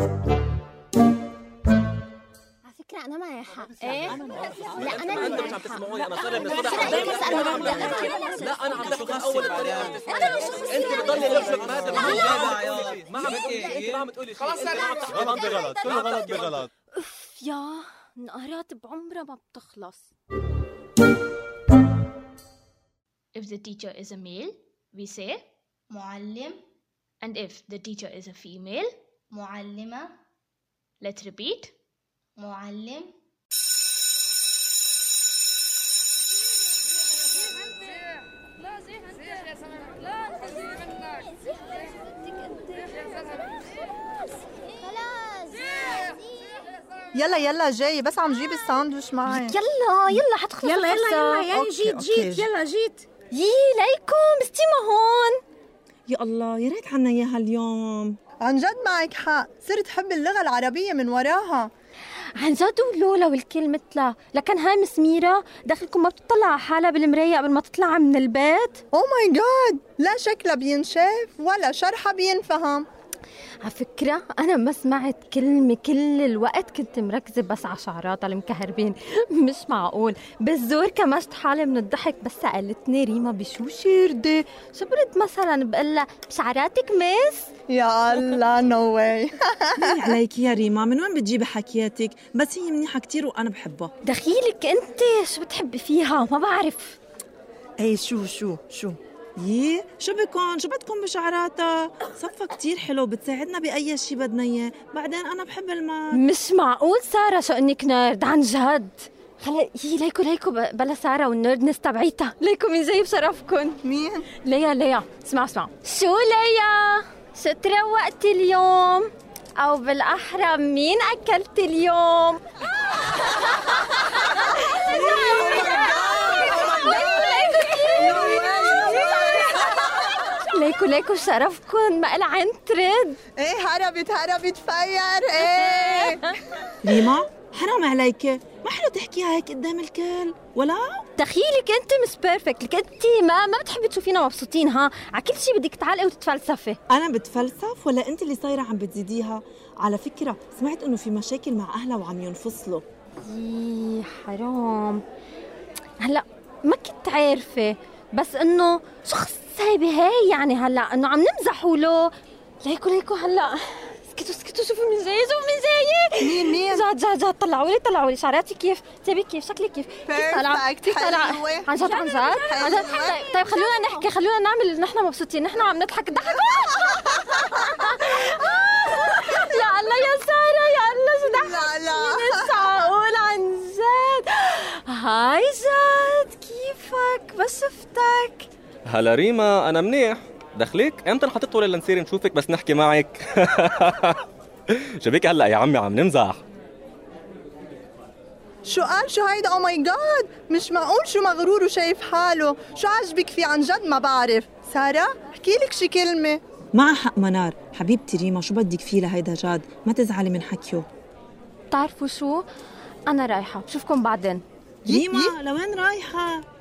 على فكرة أنا معي حق إيه؟ لا أنا اللي مش معي عم تسمعوني أنا صار لي من بس الصبح أنا عم أنا. لا بحكي أول طريقه أنا مش خصوصي أنت بتضلي لابسك مادة ما عم تقولي انت ما عم تقولي خلص غلط بغلط. كله غلط بغلط. يا نقرات بعمرها ما بتخلص. If the teacher is a male, we say, معلم. And if the teacher is a female, معلمة. Let's repeat. معلم. يلا يلا جاي. بس عم جيب الساندويش معي. يلا يلا حتخلص يلا يلا يلا يعني جيت. جيت. يلا جيت. يي ليكم استيما هون. يا الله يا ريت عنا إياها اليوم. عن جد معك حق. صرت حب اللغة العربية من وراها. عن جد ولولا والكل مثلها. لكن هاي مس ميرا دخلكم ما بتطلع على حالها بالمراية قبل ما تطلع من البيت. أو ماي جاد لا شكلها بينشاف ولا شرحها بينفهم. على فكرة أنا ما سمعت كلمة كل الوقت كنت مركزة بس على شعراتها المكهربين مش معقول. بالزور كمشت حالي من الضحك بس سألتني ريما بشو شردة؟ شبرت مثلا؟ بقلها بشعراتك Miss؟ يا الله no way عليك يا ريما؟ من وين بتجيبي حكياتك؟ بس هي منيحة كتير وأنا بحبها. دخيلك أنت. شو بتحبي فيها؟ ما بعرف. اي شو شو شو؟ يي شو بكون؟ شو بدكم بشعراتها؟ صفة كتير حلو بتساعدنا بأي شي بدنا إياه. بعدين أنا بحب ال math مش معقول سارة شو إنك nerd؟ عن جد. خلا هي ليكو ليكو بلا سارة وال nerdness تبعيتها. ليكو مين جاي بشرفكن مين؟ ليا ليا. اسمع اسمع. شو ليا؟ شو تروقتي اليوم؟ أو بالأحرى مين اكلتي اليوم؟ ليكو ليكو شرفكن ما إلها عين ترد إيه هربت هربت فير. إيه. ريما حرام عليك. ما حلو تحكيها هيك قدام الكل؟ ولا؟ دخيلك انت مش بيرفكت لك انت ما ما بتحبي تشوفينا مبسوطين ها؟ على كل شيء بدك تعلقي وتتفلسفي. أنا بتفلسف ولا أنت اللي صايرة عم بتزيديها؟ على فكرة سمعت إنه في مشاكل مع أهلها وعم ينفصلوا. يي حرام. هلا ما كنت عارفة. بس إنه شو خصها بهي يعني هلأ إنه عم نمزح ولو ليكو ليكو هلأ. اسكتوا اسكتوا شوفوا مين جاي شوفوا مين جاي مين مين؟ جد جد جد طلعوا لي طلعوا لي. شعراتي كيف؟ تبي كيف؟ شكلي كيف؟ كيف طالعه. كيف طالعه. عن جد عن جد عن جد. طيب, طيب خلونا نحكي خلونا نعمل نحن مبسوطين. نحن عم نضحك. ضحك يا الله يا ساره يا الله شو ضحك لا لا مش معقول عن جد هاي جد شفتك. هلا ريما أنا منيح. دخليك. إمتى انحطيت ولا نصير نشوفك بس نحكي معك؟ شبيك هلأ يا عمي؟ عم نمزح. شو قال؟ شو هيدا؟ oh my God مش معقول شو مغرور وشايف حاله. شو عجبك فيه؟ عن جد ما بعرف. سارة احكي لك شي كلمة. مع حق منار. حبيبتي ريما شو بدك فيه لهيدا جاد؟ ما تزعلي من حكيه. بتعرفوا شو؟ أنا رايحة. بشوفكم بعدين. ريما لوين رايحة؟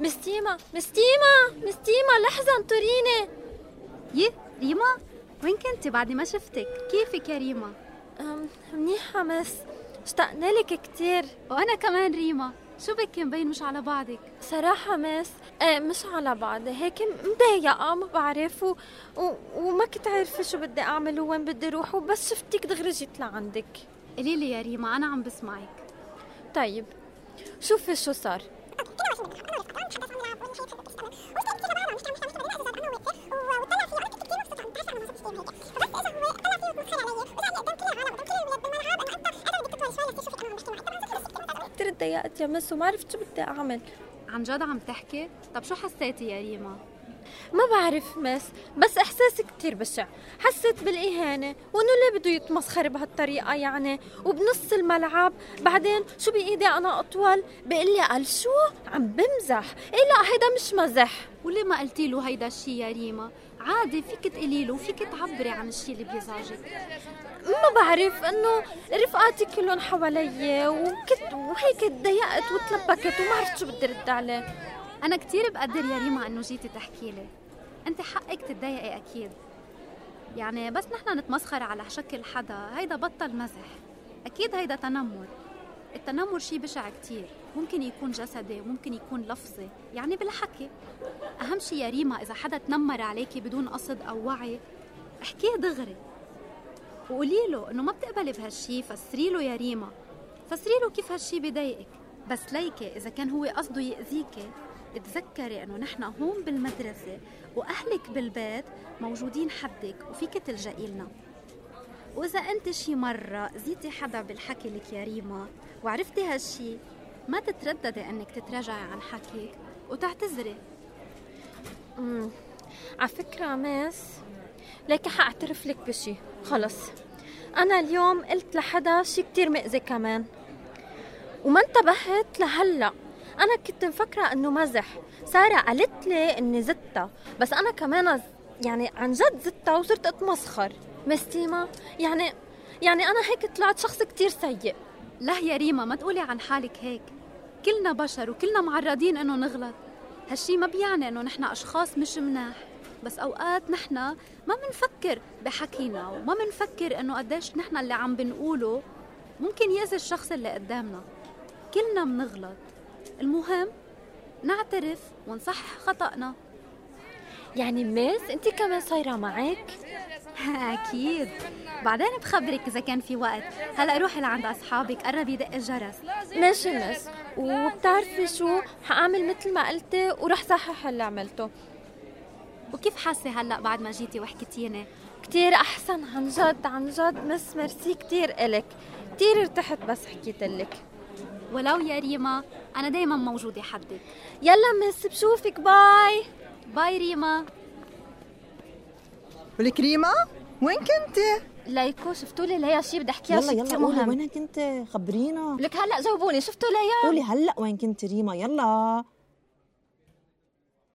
مستيمة مستيمة مستيمة لحظة انطريني يه ريما وين كنتي بعد ما شفتك؟ كيفك يا ريما؟ منيحة مس. اشتقنا لك كتير. وأنا كمان ريما. شو بك مبين مش على بعضك؟ صراحة مس إيه مش على بعض. هيك مضايقة ما بعرف و... و... وما كنت عارفة شو بدي أعمل وين بدي أروح وبس شفتك دغري جيت لعندك. قولي لي يا ريما أنا عم بسمعك. طيب شوفي شو صار. تضايقت يا مس وما عرفت شو بدي أعمل. عن جد عم تحكي؟ طب شو حسيتي يا ريما؟ ما بعرف مس بس احساسي كتير بشع. حسيت بالإهانة وإنه ليه بده يتمسخر بهالطريقة يعني؟ وبنص الملعب. بعدين شو بإيدي أنا أطول؟ بيقول لي قال شو؟ عم بمزح. إيه لا هيدا مش مزح. وليه ما قلتي له هيدا الشيء يا ريما؟ عادي فيك تقولي له وفيك تعبري عن الشيء اللي بيزعجك. ما بعرف إنه رفقاتي كلهم حوالي وكنت وهيك تضايقت وتلبكت وما عرفت شو بدي رد عليه. أنا كتير بقدر يا ريما إنه جيتي تحكي لي. أنت حقك تتضايقي أكيد. يعني بس نحن نتمسخر على شكل حدا هيدا بطل مزح. أكيد هيدا تنمر. التنمر شي بشع كتير. ممكن يكون جسدي وممكن يكون لفظي. يعني بالحكي. أهم شي يا ريما إذا حدا تنمر عليكي بدون قصد أو وعي احكيه دغري. وقولي له إنه ما بتقبلي بهالشي فسري له يا ريما. فسري له كيف هالشي بضايقك. بس ليكي إذا كان هو قصده يأذيكي. تذكري إنه نحن هون بالمدرسة وأهلك بالبيت موجودين حدك وفيك تلجئي لنا. وإذا أنت شي مرة زيتي حدا بالحكي لك يا ريما وعرفتي هالشي ما تترددي إنك تتراجعي عن حكيك وتعتذري. امم على فكرة ماس ليك حاعترف لك بشي. خلص. أنا اليوم قلت لحدا شي كتير مأذي كمان. وما انتبهت لهلأ. أنا كنت مفكرة إنه مزح سارة قالت لي إني زدتها. بس أنا كمان يعني عن جد زدتها وصرت أتمسخر. مستيمة؟ يعني يعني أنا هيك طلعت شخص كتير سيء. لا يا ريما ما تقولي عن حالك هيك. كلنا بشر وكلنا معرضين إنه نغلط. هالشي ما بيعني إنه نحن أشخاص مش مناح. بس أوقات نحن ما بنفكر بحكينا وما بنفكر إنه قديش نحن اللي عم بنقوله ممكن يأذي الشخص اللي قدامنا. كلنا بنغلط. المهم نعترف ونصحح خطأنا. يعني ميس انت كمان صايرة معك؟ أكيد. بعدين بخبرك إذا كان في وقت. هلأ روحي لعند أصحابك قربي دق الجرس. ماشي مس وبتعرفي شو؟ حأعمل مثل ما قلتي ورح صحح اللي عملته. وكيف حاسة هلأ بعد ما جيتي وحكيتيني كتير أحسن عن جد عن جد. Miss merci كتير إلك. كتير ارتحت بس حكيت لك. ولو يا ريما أنا دايما موجودة حدك يلا Miss بشوفك bye. bye ريما. ولك ريما وين كنتي؟ ليكو شفتوا لي ليا شي بدي أحكيها يلا شي يلا مهم. وين كنت؟ خبرينا. لك هلأ جاوبوني شفتوا ليا قولي هلأ وين كنت ريما يلا.